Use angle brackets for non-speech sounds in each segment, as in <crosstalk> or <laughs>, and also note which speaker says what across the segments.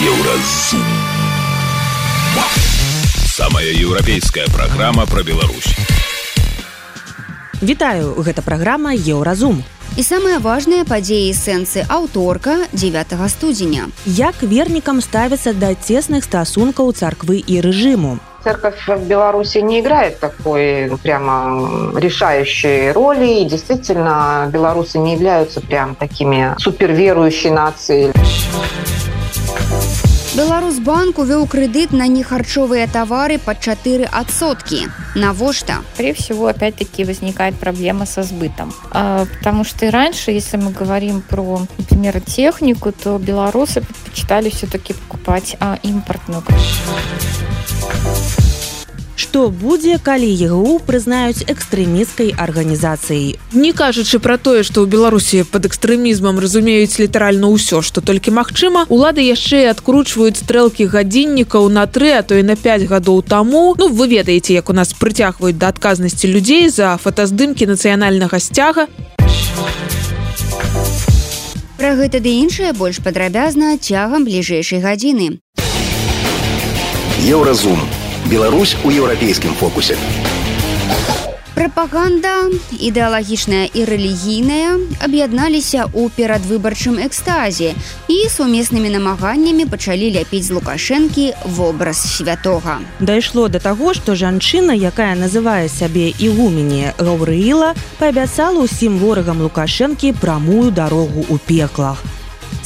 Speaker 1: Еўразум. Самая еўрапейская праграма пра Беларусь.
Speaker 2: Вітаю, гэта праграма Еўразум.
Speaker 3: І самыя важныя падзеі сэнсы аўторка 9 студзеня.
Speaker 2: Як вернікам ставяцца да цесных стасункаў царквы і рэжыму.
Speaker 4: Церковь в Беларуси не играет такой прямо решающей роли. И действительно, белорусы не являются прям такими суперверующей нацией.
Speaker 3: Беларусбанк увёў крэдыт на нехарчовыя тавары под 4 адсоткі. Навошта?
Speaker 5: Скорее всего, опять-таки возникает проблема со сбытом. А, потому что и раньше, если мы говорим про, например, технику, то белорусы предпочитали все-таки покупать а, импортную.
Speaker 2: Што будзе, калі ЕГУ прызнаюць экстрэміскай арганізацыяй.
Speaker 6: Не кажучы пра тое, што ў Беларусі пад экстрэмізмам разумеюць літаральна ўсё, што толькі магчыма, улады яшчэ адкручваюць стрэлкі гадзіннікаў на тры, а то і на 5 гадоў таму. Ну вы ведаеце, як у нас прыцягваюць да адказнасці людзей за фотаздымкі нацыянальнага сцяга.
Speaker 3: Пра гэта ды іншае больш падрабязна цягам бліжэйшай гадзіны.
Speaker 1: Еўразум. Беларусь у еўрапейскім фокусе.
Speaker 3: Прапаганда, ідэалагічная і рэлігійная аб'ядналіся ў перадвыбарчым экстазе і сумеснымі намаганнямі пачалі ляпіць з лукашэнкі вобраз святога.
Speaker 2: Дайшло да таго, што жанчына, якая называе сябе ігуменне Гаўрыла, паабяцала ўсім ворагам лукашэнкі прамую дарогу ў пеклах.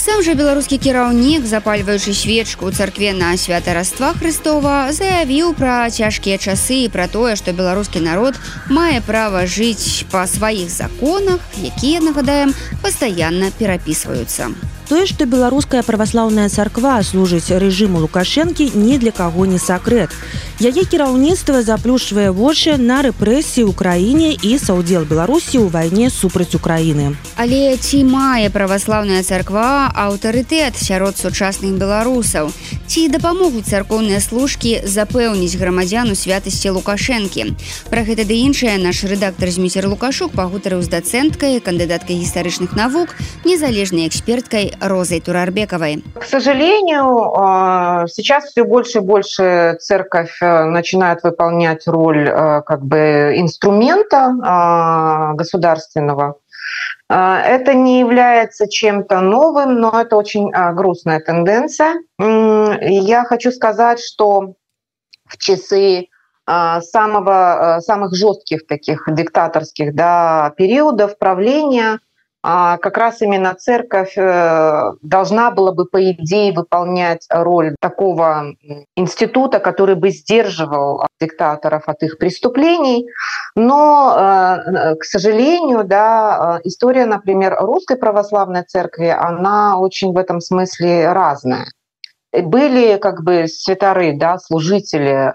Speaker 3: Сам жа беларускі кіраўнік, запальваючы свечку ў царкве на святараства Хрыстова, заявіў пра цяжкія часы і пра тое, што беларускі народ мае права жыць па сваіх законах, якія, нагадаем, пастаянна перапісваюцца.
Speaker 2: Тое, што беларуская праваслаўная царква служыць рэжыму лукашэнкі ні для каго не сакрэт. Яе кіраўніцтва заплюшвае вочы на рэпрэсіі ў краіне і саўдзел Беларусі ў вайне супраць Украіны.
Speaker 3: Але ці мае праваслаўная царква аўтарытэт сярод сучасных беларусаў? Ці дапамогуць царкоўныя служкі запэўніць грамадзяну святасці лукашэнкі? Пра гэта ды іншае наш рэдактор зміцер Лукашук пагутарыў з дацэнткай, кандыдаткай гістарычных навук, незалежнай эксперткай Розой Турарбековой.
Speaker 4: К сожалению, сейчас все больше и больше церковь начинает выполнять роль как бы инструмента государственного. Это не является чем-то новым, но это очень грустная тенденция. Я хочу сказать, что в часы самого, самых жестких таких диктаторских да, периодов правления – а как раз именно церковь э, должна была бы, по идее, выполнять роль такого института, который бы сдерживал диктаторов от их преступлений. Но, э, к сожалению, да, история, например, русской православной церкви, она очень в этом смысле разная. Были как бы святары, да, служители,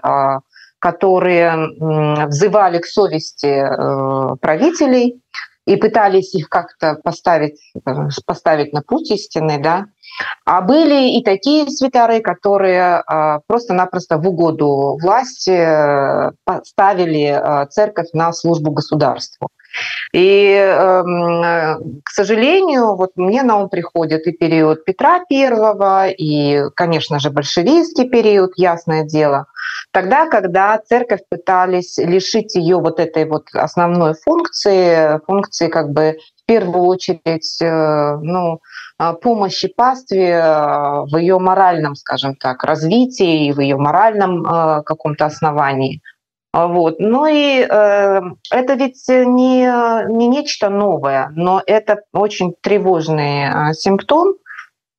Speaker 4: которые взывали к совести э, правителей, и пытались их как-то поставить, э, поставить на путь истины, да. А были и такие святары, которые а, просто-напросто в угоду власти э, ставили э, церковь на службу государству. И, эм, к сожалению, вот мне на ум приходит и период Петра Первого, и, конечно же, большевистский период, ясное дело. Тогда, когда церковь пытались лишить ее вот этой вот основной функции, функции как бы в первую очередь, э, ну, а, помощи пастве в ее моральном, скажем так, развитии и в ее моральном э, каком-то основании – вот. Ну и э, это ведь не, не нечто новое, но это очень тревожный э, симптом э,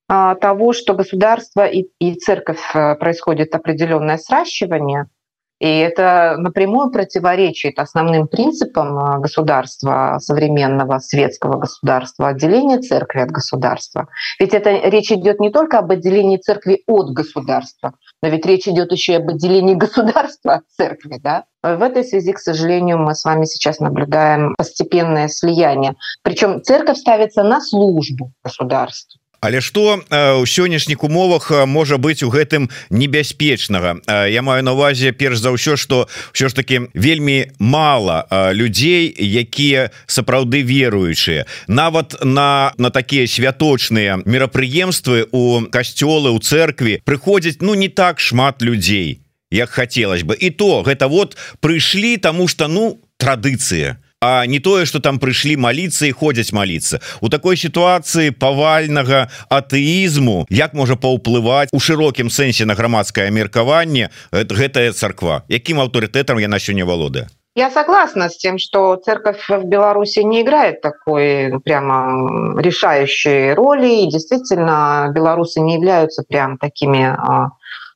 Speaker 4: того, что государство и, и церковь э, происходит определенное сращивание – и это напрямую противоречит основным принципам а, государства, современного светского государства, отделения церкви от государства. Ведь это речь идет не только об отделении церкви от государства, но ведь речь идет еще и об отделении государства от церкви. Да? В этой связи, к сожалению, мы с вами сейчас наблюдаем постепенное слияние. Причем церковь ставится на службу государству.
Speaker 7: Але што ў сённяшніх умовах можа быць у гэтым небяспечнага? Я маю на увазе перш за ўсё что ўсё ж таки вельмі мало людзей якія сапраўды веруючыя. Нават на на такія святочныя мерапрыемствы у касцёлы у церкві прыходзіць ну не так шмат людзей як хотелось бы і то гэта вот прыйшлі тому что ну традыцыя а не тое что там прыйшлі маліцца і ходзяць маліцца у такой сітуацыі павальнага атэізму як можа паўплываць у шырокім сэнсе на грамадскае меркаванне гэтая царква якім аўтарытэтам яна сёння валодае
Speaker 4: Я согласна с тем, что церковь в Беларуси не играет такой прямо решающей роли. И действительно, белорусы не являются прям такими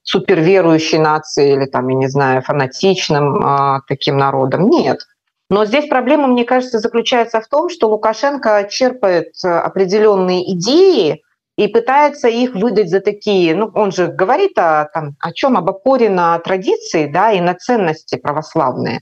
Speaker 4: суперверующей нацией или там, я не знаю, фанатичным таким народом. Нет. Но здесь проблема, мне кажется, заключается в том, что Лукашенко черпает определенные идеи и пытается их выдать за такие, ну, он же говорит о, там, о чем, об опоре на традиции, да, и на ценности православные.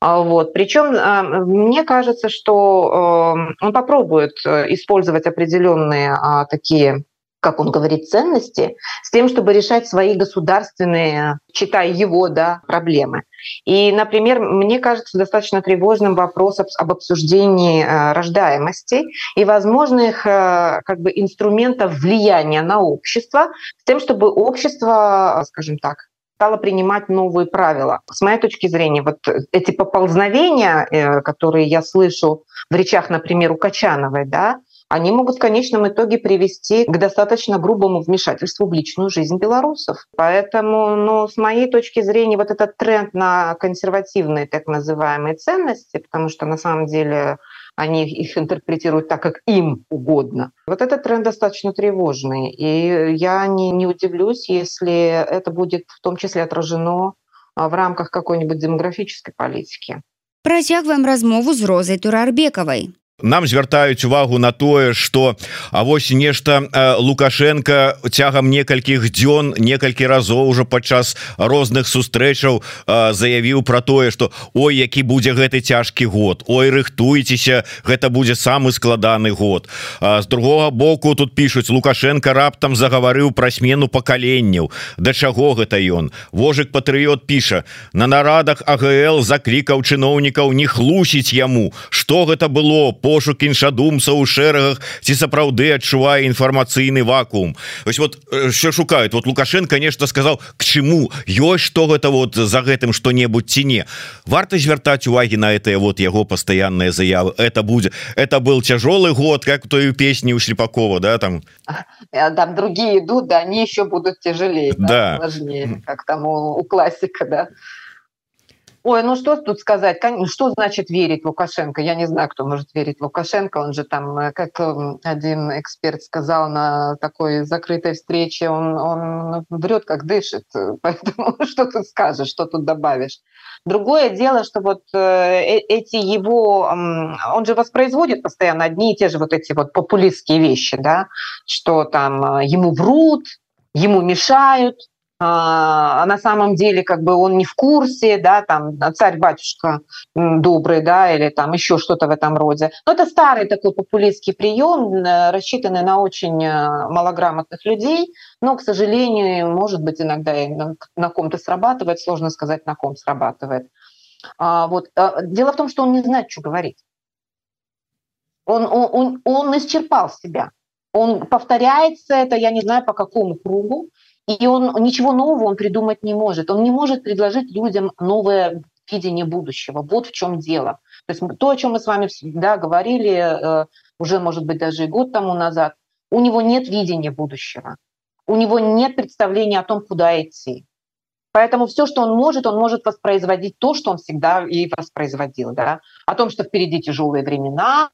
Speaker 4: А, вот. Причем а, мне кажется, что эм, он попробует э, использовать определенные а, такие как он говорит, ценности, с тем, чтобы решать свои государственные, читая его, да, проблемы. И, например, мне кажется достаточно тревожным вопрос об обсуждении э, рождаемости и возможных э, как бы, инструментов влияния на общество, с тем, чтобы общество, скажем так, стало принимать новые правила. С моей точки зрения, вот эти поползновения, э, которые я слышу в речах, например, у Качановой, да, они могут в конечном итоге привести к достаточно грубому вмешательству в личную жизнь белорусов. Поэтому, ну, с моей точки зрения, вот этот тренд на консервативные так называемые ценности, потому что на самом деле они их интерпретируют так, как им угодно. Вот этот тренд достаточно тревожный. И я не, не удивлюсь, если это будет в том числе отражено а, в рамках какой-нибудь демографической политики.
Speaker 3: Працягваем размову з розай турарбекавай
Speaker 7: нам звяртаюць увагу на тое что А вось нешта лукашенко цягам некалькіх дзён некалькі разоў уже падчас розных сустрэчаў заявіў про тое что ой які будзе гэты цяжкі год Ой рыхтуйцеся гэта будзе самы складаны год з другого боку тут пишутць лукашенко раптам загаварыў пра смену пакаленняў да чаго гэта ён? Вожык патрыот піша на нарадах АГЛ заклікаў чыноўнікаў не хлусіць яму. Что гэта было? По пошук іншадумца ў шэрагах ці сапраўды адчувае інфармацыйны вакуум. Ось вот що шукают вот лукашенко нешта сказал к чему ёсць что гэта вот за гэтым что-небудзь ці не? Варта звяртаць увагі на это вот яго пастаянная заявы. Это будзе это был цяжолы год как той песні у шлепакова да там?
Speaker 4: Там другие идут да они еще будут тяжелее
Speaker 7: да,
Speaker 4: да. как там у, у классика да Ой, ну что тут сказать? Что значит верить Лукашенко? Я не знаю, кто может верить Лукашенко. Он же там, э, как эм, один эксперт сказал на такой закрытой встрече, он, он врет, как дышит. <laughs> Поэтому что тут скажешь, что тут добавишь? Другое дело, что вот э, э, эти его... Он же воспроизводит постоянно одни и те же вот эти вот популистские вещи, да, что там ему врут, ему мешают, а на самом деле как бы он не в курсе, да, там царь-батюшка добрый, да, или там еще что-то в этом роде. Но это старый такой популистский прием, э, рассчитанный на очень э, малограмотных людей, но, к сожалению, может быть, иногда и на, на ком-то срабатывает, сложно сказать, на ком срабатывает. А, вот. А, дело в том, что он не знает, что говорить. Он, он, он, он исчерпал себя. Он повторяется это, я не знаю по какому кругу, и он ничего нового он придумать не может. Он не может предложить людям новое видение будущего. Вот в чем дело. То есть то, о чем мы с вами всегда говорили, э, уже, может быть, даже и год тому назад, у него нет видения будущего. У него нет представления о том, куда идти. Поэтому все, что он может, он может воспроизводить то, что он всегда и воспроизводил. Да? О том, что впереди тяжелые времена,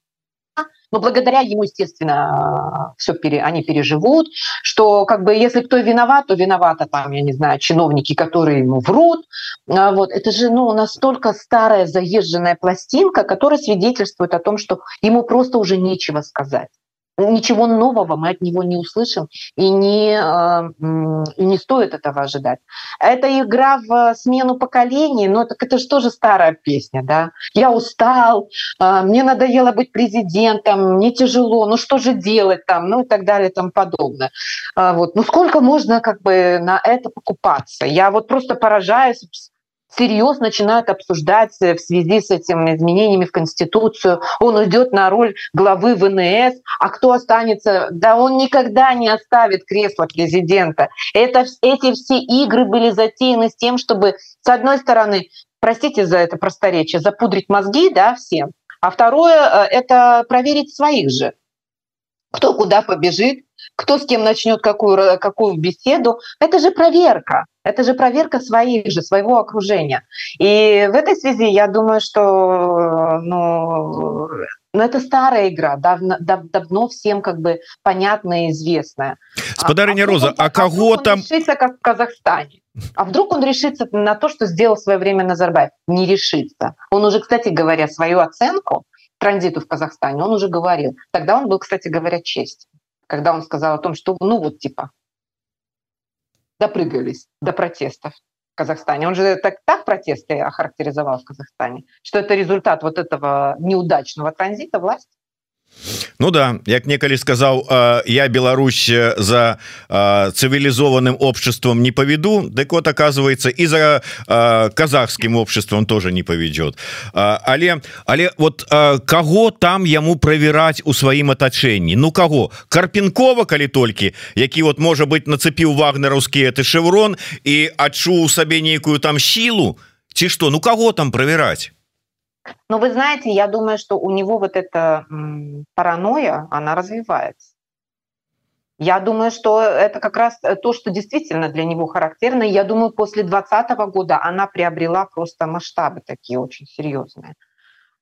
Speaker 4: но благодаря ему, естественно, все пере, они переживут, что как бы если кто виноват, то виновата там, я не знаю, чиновники, которые ему врут. А вот. Это же ну, настолько старая заезженная пластинка, которая свидетельствует о том, что ему просто уже нечего сказать. Ничего нового мы от него не услышим и не, и не стоит этого ожидать. Это игра в смену поколений, но так это же тоже старая песня, да. Я устал, мне надоело быть президентом, мне тяжело, ну что же делать там, ну и так далее и тому подобное. Вот. Ну сколько можно как бы на это покупаться? Я вот просто поражаюсь всерьез начинают обсуждать в связи с этими изменениями в Конституцию. Он уйдет на роль главы ВНС, а кто останется? Да он никогда не оставит кресло президента. Это, эти все игры были затеяны с тем, чтобы, с одной стороны, простите за это просторечие, запудрить мозги да, всем, а второе э, – это проверить своих же. Кто куда побежит, кто с кем начнет какую, какую беседу. Это же проверка. Это же проверка своих же, своего окружения. И в этой связи я думаю, что ну, ну, это старая игра, давно, дав, давно всем как бы понятная и известная.
Speaker 7: Спадарыня а, Роза, а, а кого а там...
Speaker 4: решится, как в Казахстане. А вдруг он решится на то, что сделал в свое время Назарбаев? Не решится. Он уже, кстати говоря, свою оценку транзиту в Казахстане, он уже говорил. Тогда он был, кстати говоря, честь. Когда он сказал о том, что, ну вот, типа, допрыгались до протестов в Казахстане. Он же так, так протесты охарактеризовал в Казахстане, что это результат вот этого неудачного транзита власти.
Speaker 7: Ну да як некалі сказаў я Беларусь за цывілізованным обществом не поведу дык вот оказывается и за казахским обществом тоже не поведет але але вот кого там яму проверять у сваім атачэнні? Ну кого карпенкова калі толькі які вот можа быть нацепіў вагнераўскі это шеврон і адчуў сабе нейкую там силу ці что ну кого там проверять
Speaker 4: Но вы знаете, я думаю, что у него вот эта паранойя, она развивается. Я думаю, что это как раз э, то, что действительно для него характерно. Я думаю, после 2020 года она приобрела просто масштабы такие очень серьезные.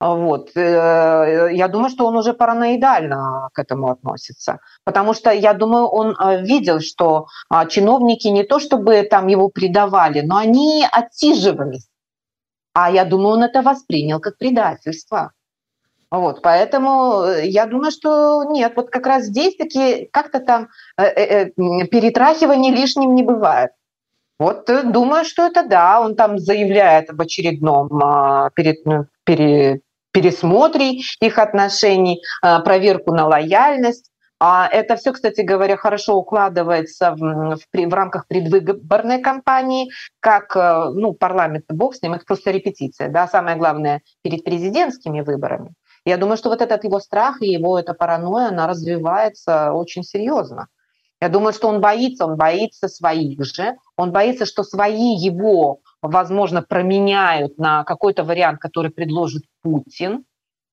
Speaker 4: Вот. Э, я думаю, что он уже параноидально к этому относится. Потому что, я думаю, он э, видел, что а, чиновники не то чтобы там его предавали, но они отсиживались а я думаю, он это воспринял как предательство. Вот, поэтому э, я думаю, что нет, вот как раз здесь такие как-то там э, э, э перетрахивания лишним не бывает. Вот э, думаю, что это да, он там заявляет об очередном э, перед, ну, пере, пересмотре их отношений, э, проверку на лояльность. А это все, кстати говоря, хорошо укладывается в, в, в рамках предвыборной кампании, как э, ну, парламент, бог с ним, это просто репетиция. Да? Самое главное, перед президентскими выборами. Я думаю, что вот этот его страх и его эта паранойя, она развивается очень серьезно. Я думаю, что он боится, он боится своих же, он боится, что свои его, возможно, променяют на какой-то вариант, который предложит Путин.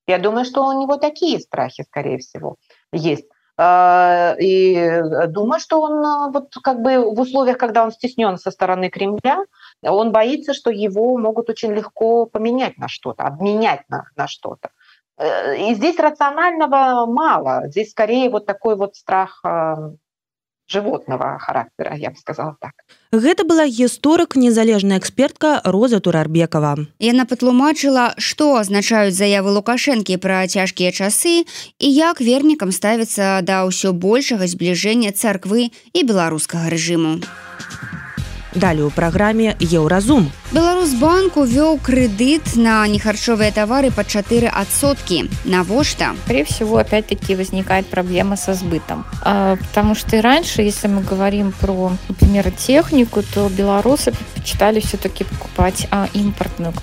Speaker 4: Я думаю, что у него такие страхи, скорее всего, есть. А, и э, думаю, что он а, вот как бы в условиях, когда он стеснен со стороны Кремля, он боится, что его могут очень легко поменять на что-то, обменять на, на что-то. Э, и здесь рационального мало. Здесь скорее вот такой вот страх животного характера я бы сказала так.
Speaker 2: Гэта была гісторык незалежная экспертка роза турарбекова.
Speaker 3: Яна патлумачыла што азначаюць заявы лукашэнкі пра цяжкія часы і як вернікам ставіцца да ўсё большага збліжэння царквы і беларускага рэжыму а
Speaker 2: Далее у праграме еўразум
Speaker 3: беларусбанк увёў крэдыт на нехарчовыя товары под 4 адсотки навошта?
Speaker 5: Скорее всего опять-таки возникает проблема со сбытом. А, потому что и раньше если мы говорим про например технику то белорусы предпочитали все-таки покупать а, импортную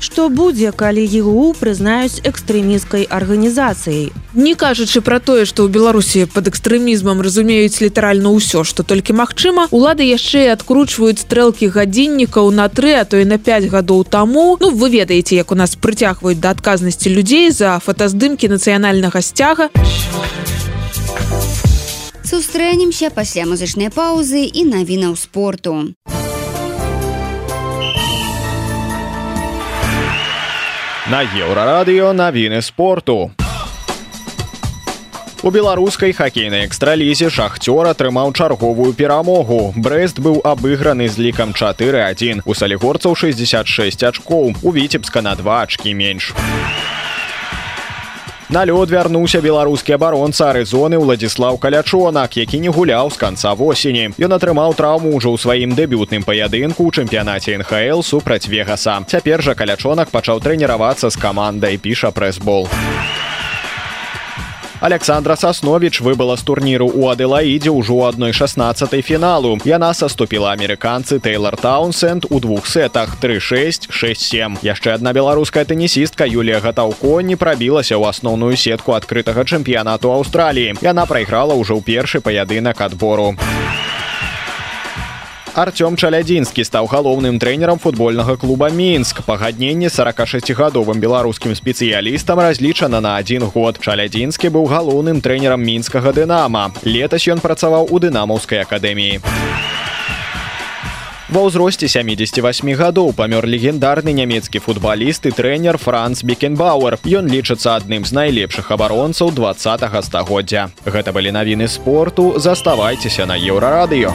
Speaker 2: Што будзе, калі ЕГУ прызнаюць экстрэміскай арганізацыяй.
Speaker 6: Не кажучы пра тое, што ў Беларусі пад экстрэмізмам разумеюць літаральна ўсё, што толькі магчыма, улады яшчэ адкручваюць стрэлкі гадзіннікаў на тры, а то і на 5 гадоў таму. Ну вы ведаеце, як у нас прыцягваюць да адказнасці людзей за фотаздымкі нацыянальнага сцяга.
Speaker 3: Сустрэнемся пасля музычнай паўзы і навінаў спорту.
Speaker 8: На еўрарадыё навіны спорту. У беларускай хакейнай экстралізе шахцёр атрымаў чарговую перамогу. Брэст быў абыграны з лікам 4-1. У салігорцаў 66 ачкоў, у віцебска на два ачкі менш. На лёд вярнуўся беларускі абаронца арызоны Владзіслаў Калячонак, які не гуляў з канца восені. Ён атрымаў траўму ўжо ў сваім дэбютным паядынку ў чэмпіянаце НХл супраць Вегаса. Цяпер жа калячонак пачаў трэніравацца з камандай піша прэсбол. Александра Сасновіч выбыла з турніру ў Аделаідзе ўжо ў адной 16 фіналу. Яна саступіла амерыканцы Тейлор Таунсенд у двух сетах 3667. Яшчэ адна беларуская тэнісістка Юлія Гатаўко не прабілася ў асноўную сетку адкрытага чэмпіянату Аўстраліі. Яна прайграла ўжо ў першы паядынак адбору. Артём Чалядзінскі стаў галоўным трэнерам футбольнага клуба Мінск. Пагадненне 46гадовым беларускім спецыялістам разлічана на адзін год. Чалядзінскі быў галоўным трэнерам мінскага дынама. Летась ён працаваў у дынамаўскай акадэміі. Ва ўзросце 78 гадоў памёр легендарны нямецкі футбаліст і трэнер Франц Бекенбауэр. Ён лічыцца адным з найлепшых абаронцаў два стагоддзя. Гэта былі навіны спорту, заставайцеся на еўрарадыё.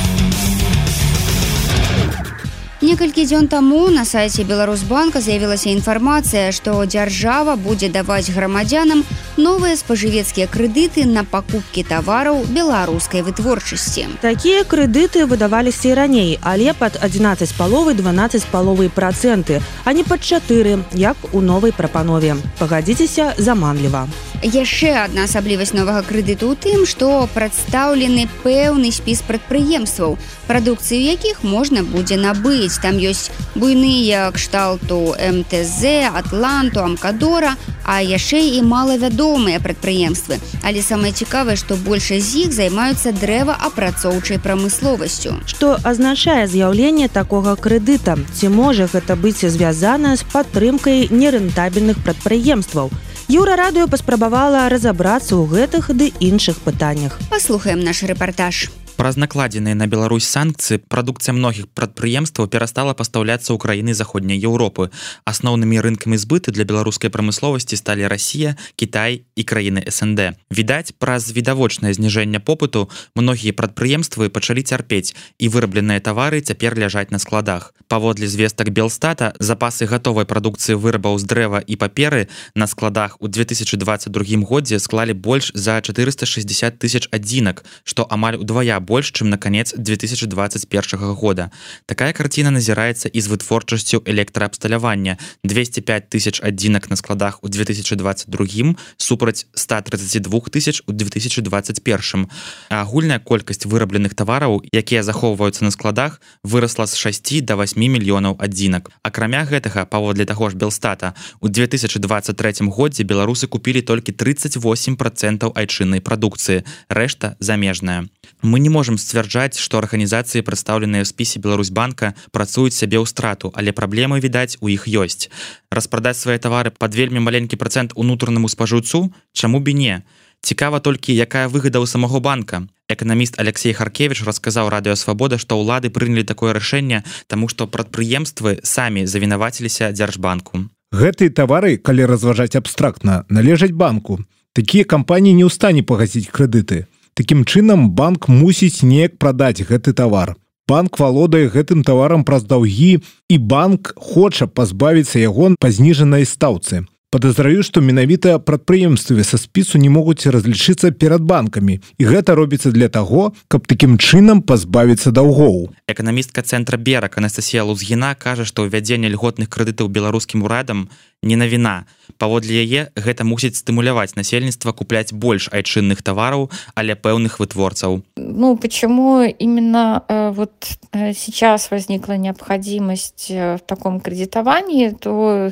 Speaker 3: Некалькі дзён таму на сайце Беларусбанка з'явілася інфармацыя, што дзяржава будзе даваць грамадзянам новыя спажывецкія крэдыты на пакупкі тавараў беларускай вытворчасці.
Speaker 2: Такія крэдыты выдаваліся і раней, але пад 11 паловы 12 паловы працэнты, а не пад 4, як у новай прапанове. Пагадзіцеся заманліва
Speaker 3: яшчэ одна асаблівасць новага крэдыту ў тым што прадстаўлены пэўны спіс прадпрыемстваў прадукцыю якіх можна будзе набыць там ёсць буйныя кшталту мтз атланту амкадора а яшчэ і малавядомыя прадпрыемствы але самае цікавае што большасць з іх займаюцца дрэваапрацоўчай прамысловасцю.
Speaker 2: Што азначае з'яўленне такога крэдыта? Ці можа гэта быць звязана з падтрымкай нерэнтабельных прадпрыемстваў? У Еўрарадыё паспрабавала разабрацца ў гэтых ды іншых пытаннях.
Speaker 3: Паслухаем наш рэпартаж
Speaker 9: праз накладзеныя на Беларусь санкцыі прадукцыя многіх прадпрыемстваў перастала пастаўляцца ў краіны заходняй Еўропы. Асноўнымі рынкамі збыты для беларускай прамысловасці сталі Расія, Кітай і краіны СНД. Відаць, праз відавочнае зніжэнне попыту многія прадпрыемствы пачалі цярпець і вырабленыя тавары цяпер ляжаць на складах. Паводле звестак Белстата запасы гатовай прадукцыі вырабаў з дрэва і паперы на складах у 2022 годзе склалі больш за 460 тысяч адзінак, што амаль удвая больш больш чым на канец 2021 года. Такая карціна назіраецца і з вытворчасцю электраабсталявання. 205 тысяч адзінак на складах у 2022 супраць 132 тысяч у 2021 агульная колькасць вырабленых тавараў якія захоўваюцца на складах выросла з 6 до 8 мільёнаў адзінак. Акрамя гэтага паводле таго ж белстата у 2023 годзе беларусы купілі толькі 38 процентаў айчыннай прадукцыі рэшта замежная мы не можем сцвярджаць што арганізацыі прадстаўленыя ў спісе Беларусьбанка працуюць сябе ў страту але праблемы відаць у іх ёсць. Распрадаць свае тавары пад вельмі маленькі процент унутранаму спажыўцу чаму б не? Цікава толькі якая выгада ў самого банка. Эканаміст Алексей харкевич расказаў радыёвабода што ўлады прынялі такое рашэнне таму што прадпрыемствы самі завінаваціліся дзяржбанку.
Speaker 10: Гэтыя тавары калі разважаць абстрактна належаць банку. Такія кампаніі не ў стане пагасіць крэдыты Такім чынам банк мусіць неяк прадаць гэты тавар. Банк валодае гэтым таварам праз даўгі і банк хоча пазбавіцца яго па зніжанай стаўцы подазраю что менавіта прадпрыемстве са спісу не могуць разлічыцца перад банкамі і гэта робіцца для таго каб такім чынам пазбавіцца даўгоў.
Speaker 9: Эканамістка цэнтра бераг анастасія лузгіна кажа што ўвядзенне льготных крэдытаў беларускім урадам не навіна. Паводле яе гэта мусіць стымуляваць насельніцтва купляць больш айчынных тавараў але пэўных вытворцаў.
Speaker 5: Ну почему именно э, вот э, сейчас возникла необходимость э, в таком кредитовании то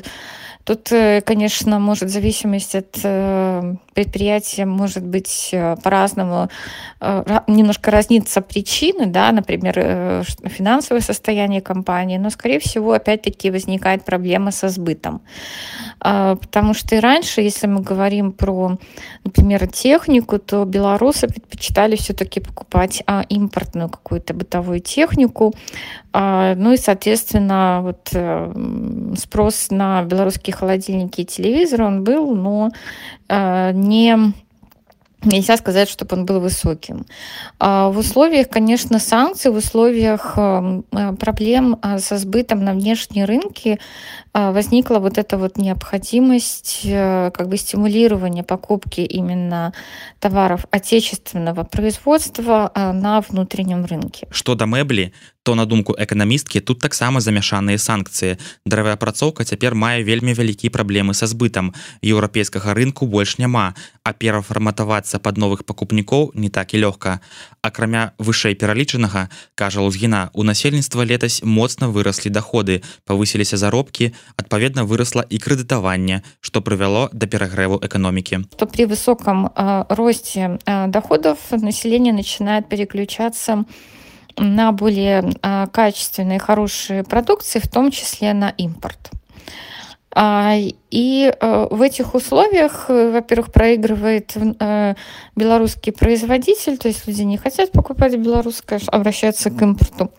Speaker 5: Тут, э, конечно, может зависимость от э, предприятия может быть э, по-разному, немножко разнится причины, да, например, финансовое состояние компании, но, скорее всего, опять-таки возникает проблема со сбытом. А, потому что и раньше, если мы говорим про, например, технику, то белорусы предпочитали все-таки покупать а, импортную какую-то бытовую технику, а, ну и, соответственно, вот спрос на белорусские холодильники и телевизоры он был, но не нельзя сказать, чтобы он был высоким. В условиях, конечно, санкций, в условиях э, проблем со сбытом на внешние рынки возникла вот эта вот необходимость э, как бы стимулирования покупки именно товаров отечественного производства на внутреннем рынке.
Speaker 9: Что до мэбли, то на думку эканамісткі тут таксама замяшаныя санкцыі дрэваапрацоўка цяпер мае вельмі вялікія праблемы са збытам. Еўрапейскага рынку больш няма а перафарматавацца под новых пакупнікоў не так і лёгка. Акрамя вышэй пералічанага кажа лузгіна у насельніцтва летась моцна выраслі доходы павысіліся заробкі адпаведна выросла і крэдытаванне што прывяло да перагрэву эканомікі
Speaker 5: то при высоком э, росте э, доходов население начинает переключаться на более а, качественные, хорошие продукции, в том числе на импорт. А, и э, в этих условиях, э, во-первых, проигрывает э, белорусский производитель, то есть люди не хотят покупать белорусское, обращаются к импорту.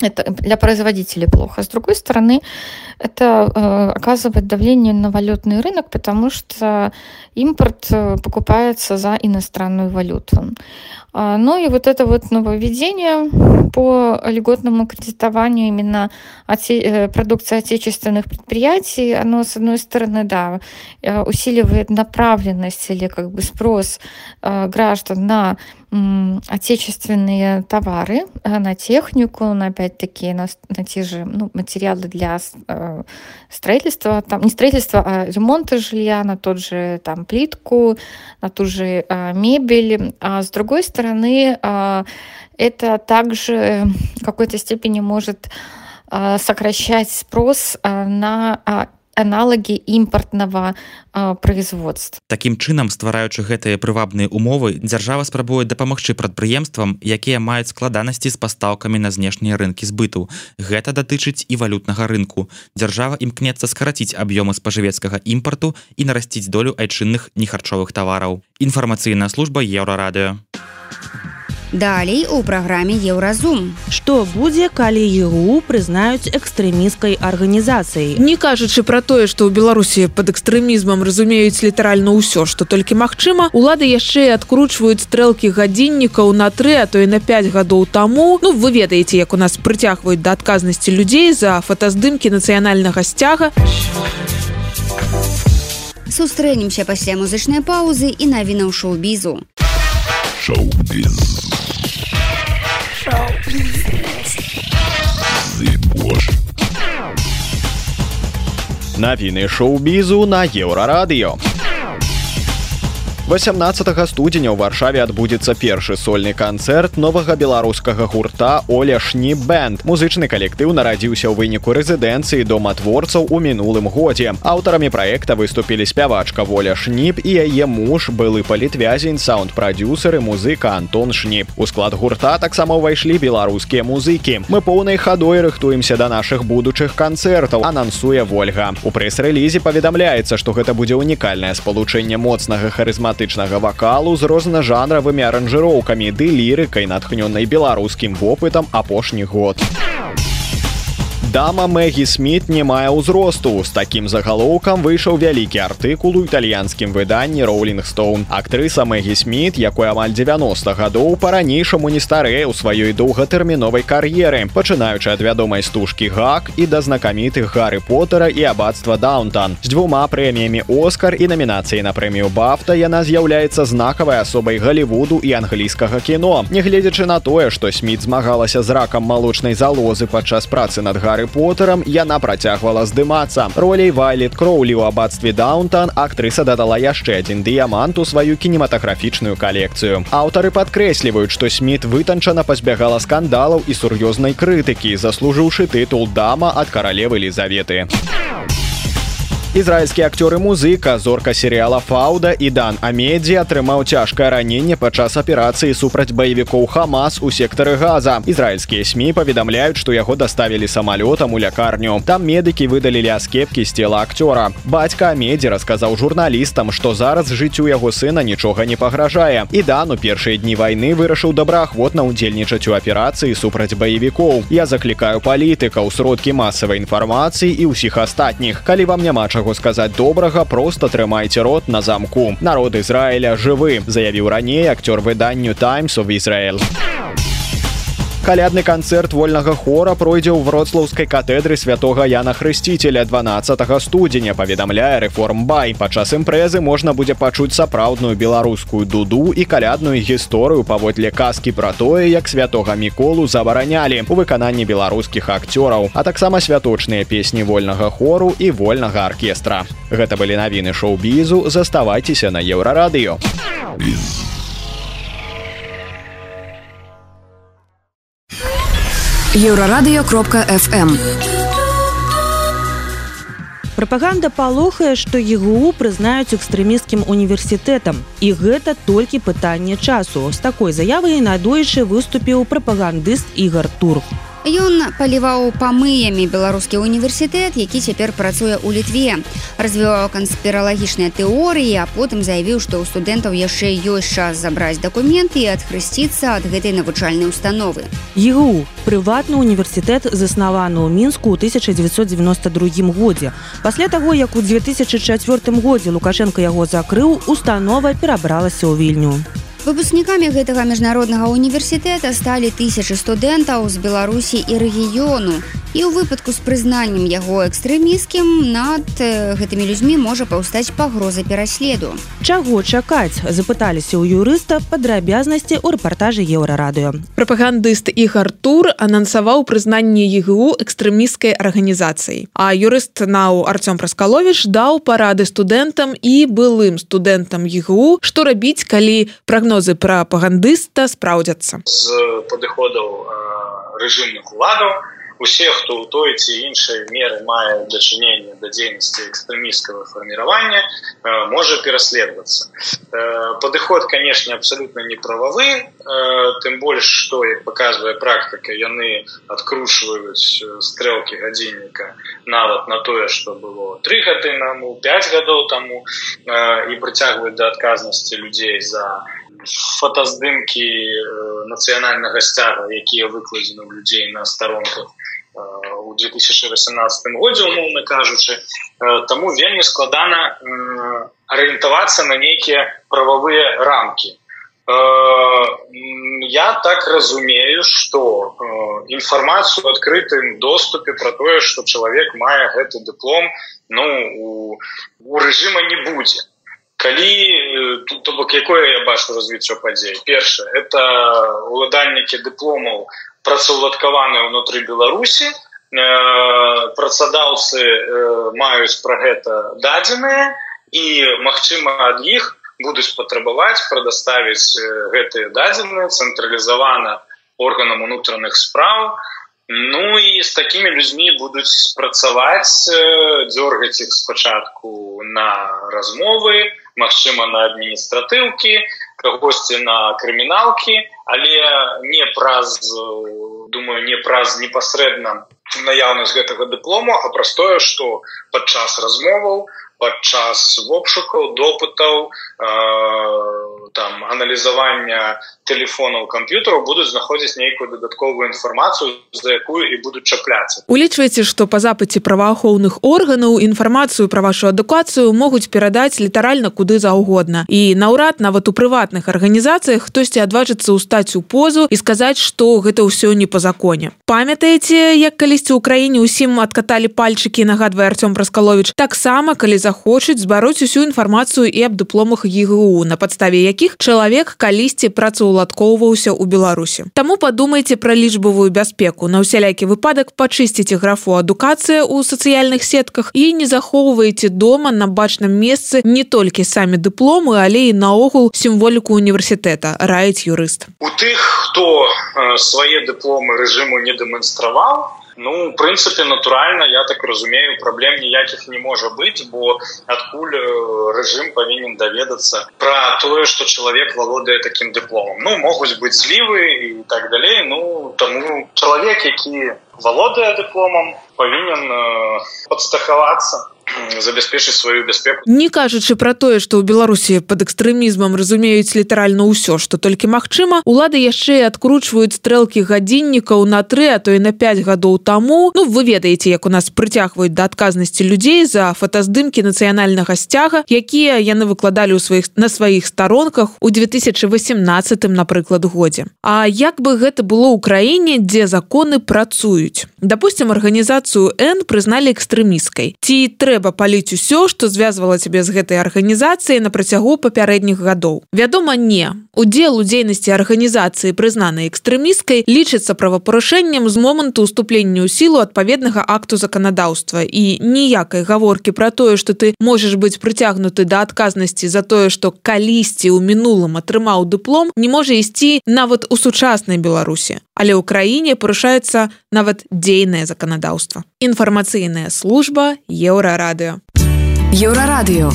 Speaker 5: Это для производителей плохо. С другой стороны, это оказывает давление на валютный рынок, потому что импорт покупается за иностранную валюту. А, ну и вот это вот нововведение по льготному кредитованию именно оте э, продукции отечественных предприятий, оно, с одной стороны, да, э, усиливает направленность или как бы спрос э, граждан на отечественные товары, на технику, на опять-таки на, на те же ну, материалы для строительства, там не строительства, а ремонта жилья, на тот же там плитку, на ту же мебель. А с другой стороны, а, это также в какой-то степени может а, сокращать спрос а, на аналагі імпартнага производства.
Speaker 9: Такім чынам ствараючы гэтыя прывабныя умовы дзяржава спрабуе дапамагчы прадпрыемствам якія маюць складанасці з пастаўкамі на знешнія рынкі збыту. Гэта датычыць і валютнага рынку. Дзяржава імкнецца скараціць аб'ёмы спажывецкага імпарту і нарасціць долю айчынных нехарчовых тавараў. Інфармацыйная служба еўрарадыё
Speaker 3: Далей у праграме Еўразум.
Speaker 2: Што будзе, калі ЕУ прызнаюць экстрэміскай арганізацыяй.
Speaker 6: Не кажучы пра тое, што ў Беларусі пад экстрэмізмам разумеюць літаральна ўсё, што толькі магчыма, улады яшчэ адкручваюць стрэлкі гадзіннікаў на тры, а то і на 5 гадоў таму. Ну вы ведаеце, як у нас прыцягваюць да адказнасці людзей за фотаздымкі нацыянальнага сцяга.
Speaker 3: Сустрэнемся пасля музычнай паўзы і навінаў шоу-бізу. Шоу-біз.
Speaker 8: Навіны шоу-бізу на еўрарадыё. 18 студзеня ў варшаве адбудзецца першы сольны канцэрт новага беларускага гурта оляшні бэнд музычны калектыў нарадзіўся ў выніку рэзідэнцыі дома творцаў у мінулым годзе. Аўтарамі праекта выступілі спявачка воля шніп і яе муж былы палітвязень саунд-прадюсеры музыка антон шніп. У склад гурта таксама ўвайшлі беларускія музыкі. Мы поўнай хадой рыхтуемся да нашых будучых канцэртаў анансуе ольга у прэс-рэлізе паведамляецца што гэта будзе унікальнае спалучэнне моцнага харызмата драматычнага вакалу з рознажанравымі аранжыроўкамі ды лірыкай натхнёнай беларускім вопытам апошні год. Дама Мэгі Сміт не мае ўзросту. З такім загалоўкам выйшаў вялікі артыкул у італьянскім выданні Роулінг Стоун. Актрыса Мэгі Сміт, якой амаль 90 гадоў па-ранейшаму не старэ ў сваёй доўгатэрміновай кар'еры, пачынаючы ад вядомай стужкі гак і да знакамітых Гары Потара і абацтва Даунтан. З дзвюма прэміямі Оскар і намінацыі на прэмію Бафта яна з'яўляецца знакавай асобай Галівуду і англійскага кіно. Нягледзячы на тое, што Сміт змагалася з ракам малочнай залозы падчас працы над Гары гары поттерам яна працягвала здымацца. Ролей вайлет кроулі ў абадстве даунтан актрыса дадала яшчэ адзін дыямант у сваю кінематаграфічную калекцыю. Аўтары падкрэсліваюць што сміт вытанчана пазбягала скандалаў і сур'ёзнай крытыкі заслужыўшы тытул дама ад каралевы лізаветы а ізраильскі акцёр і музыка зорка серыяла фауда і дан амедзі атрымаў цяжкае раненне падчас аперацыі супраць баевікоў хамас у сектары газа ізраильскія сМ паведамляюць што яго даставілі самалётам у лякарню. Там медыкі выдалілі аскепкі з цела акцёра. Бацька амедзі расказаў журналістам што зараз жыццю яго сына нічога не пагражае. І дан у першыя дні вайны вырашыў добраахвотна ўдзельнічаць у аперацыі супраць баевікоў. Я заклікаю палітыка ў сродкі масавай інфармацыі і ўсіх астатніх. Калі вам няма чаго чаго сказаць добрага просто трымайце рот на замку. Народ Ізраіля жывы заявіў раней акцёр выданню Times of Israel калядны канцэрт вольнага хора пройдзе ў вроцлаўскай катедры святого Яна хрысціцеля 12 студзеня паведамляе рэформбай падчас імпрэзы можна будзе пачуць сапраўдную беларускую дуду і калядную гісторыю паводле казкі пра тое як святога міколу забаранялі у выкананні беларускіх акцёраў а таксама святочныя песні вольнага хору і вольнага аркестра. Гэта былі навіны шоу-бізу. Заставайцеся на еўрарадыё. Из
Speaker 2: еўрарадыё кропка фм Прапаганда палохае, што ЕГУ прызнаюць экстрэмісцкім універсітэтам. І гэта толькі пытанне часу. З такой заявай надойчы выступіў прапагандыст Ігар Турх.
Speaker 3: Ён паліваў памыямі беларускі універсітэт, які цяпер працуе ў літве. развіваў канспіралагічныя тэорыі, а потым заявіў, што ў студэнтаў яшчэ ёсць час забраць дакументы і адхрысціцца ад гэтай навучальнай установы.
Speaker 2: ЕГУ прыватны універсітэт заснаваны ў мінску ў 1992 годзе. Пасля таго, як у 2004 годзе Лукашенко яго закрыў, установа перабралася ў вільню.
Speaker 3: Выпускнікамі гэтага міжнароднага універсітэта сталі тысячы студэнтаў з Беларусі і рэгіёну. І ў выпадку з прызнаннем яго экстрэміскім над гэтымі людзьмі можа паўстаць пагроза пераследу.
Speaker 2: Чаго чакаць запыталіся ў юрыста падрабязнасці ў рэпартажы еўрарадыё.
Speaker 6: Прапагандыст і артур анансаваў прызнанне егу экстрэміскай арганізацыі а юрыст нау артём праскаловіш даў парады студэнтам і былым студэнтам егу што рабіць калі прагнозы прапагандыста спраўдзяцца.
Speaker 11: З падыходаў рэжымных уладаў усе хто ў той ці іншай меры мае дачыненне да дзейнасці экстрэміскага фарміравання можа пераследавацца. Падыход канешне абсалютна неправавы тым больш што як паказвае практыка яны адкручваюць стрэлкі гадзінніка нават на тое што было тры гады наму 5 гадоў таму і прыцягваюць да адказнасці людзей за фотаздымкі нацыянальнага сцяга якія выкладзены ў людзей на старонках у 2018 годзе умоўна кажучы таму вельмі складана арыентавацца на нейкія прававыя рамкі. Я так разумею что інфармацыю адкрытым доступе про тое что чалавек мае гэты дыплом ну у, у рэжыма не будзе калі то бок якое я бачу развіццё падзей? Першае это уладальнікі дыпломаў працаўладкаваны ўнутры беларусі. Працадаўцы маюць пра гэта дадзеныя і магчыма ад іх будуць патрабаваць прадаставіць гэтыя дадзеныя цэнтралізавана органам унутраных спраў. Ну і з такімі людзьмі будуць працаваць дзёргаць іх спачатку на размовы магчыма на адміністратыўкі кагосьці на крыміналкі але не праз думаю не праз непасрэдна наяўнасць гэтага дыплому а простое что падчас размоваў падчас вопшукаў допытаў э, там аналізавання телефонаў камп'ютараў будуць знаходзіць нейкую дадатковую інфармацыю за якую і будуць чапляцца.
Speaker 6: Улічвайце што па запыце праваахоўных органаў інфармацыю пра вашу адукацыю могуць перадаць літаральна куды заўгодна. І наўрад нават у прыватных арганізацыях хтосьці адважыцца ўстаць у позу і сказаць што гэта ўсё не по законе. Памятаеце як калісьці ў краіне ўсім адкаталі пальчыкі нагадвае артём праскалович таксама калі захочуць збароць усю інфармацыю і аб дыпломах егу на падставе якіх чалавек калісьці працаўладкоўваўся ў беларусі. Таму падумайце пра лічбавую бяспеку. На ўсялякі выпадак пачысціце графу адукацыя ў сацыяльных сетках і не захоўваеце дома на бачным месцы не толькі самі дыпломы але і наогул сімволіку універсітэта раіць юрыст.
Speaker 11: У тых хто свае дыпломы рэжыму не дэманстраваў Ну, в прынцыпе натуральна я так разумею праблем ніякіх не можа быць бо адкуль рэжым павінен даведацца пра тое што чалавек валодае такім дыпломам ну могуць быць злівы і так далей ну таму чалавек які валодае дыпломам павінен падстахавацца забяспечыць сваю бяспеку
Speaker 6: не кажучы про тое что ў беларусі под экстрэмізмам разумеюць літаральна ўсё что толькі магчыма улады яшчэ адкручваюць стрэлкі гадзіннікаў на тры а то і на 5 гадоў таму. Ну вы ведаеце як у нас прыцягваюць да адказнасці людзей за фотаздымкі нацыянальнага сцяга якія яны выкладалі ў сваіх на сваіх старонках у 2018 напрыклад годзе. А як бы гэта было ў краіне дзе законы працуюць? Допустим арганізацыю н прызналі экстрэміскай ці трэба трэба паліць усё што звязвала цябе з гэтай арганізацыяй на працягу папярэдніх гадоў. Вядома не. Удзел у дзейнасці арганізацыі прызнанай экстрэміскай лічыцца правапарушэннем з моманту уступлення ў сілу адпаведнага акту заканадаўства. І ніякай гаворкі пра тое што ты можаш быць прыцягнуты да адказнасці за тое што калісьці ў мінулым атрымаў дыплом не можа ісці нават у сучаснай беларусі але ў краіне парушаецца нават дзейнае заканадаўства інфармацыйная служба еўрарадыо
Speaker 12: еўрарадыё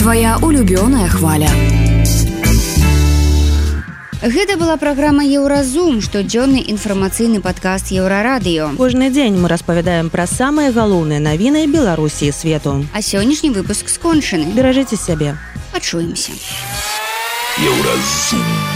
Speaker 12: твоя улюбёная хваля
Speaker 3: Гэта была праграма Еўразум, штодзённы інфармацыйны падкаст еўрарадыё.
Speaker 2: Кожны дзень мы распавядаем пра самыя галоўныя навіны Беларусі свету.
Speaker 3: А сённяшні выпуск скончаны.
Speaker 2: Беражыце сябе.
Speaker 3: Пачуемся.
Speaker 1: Еўразум.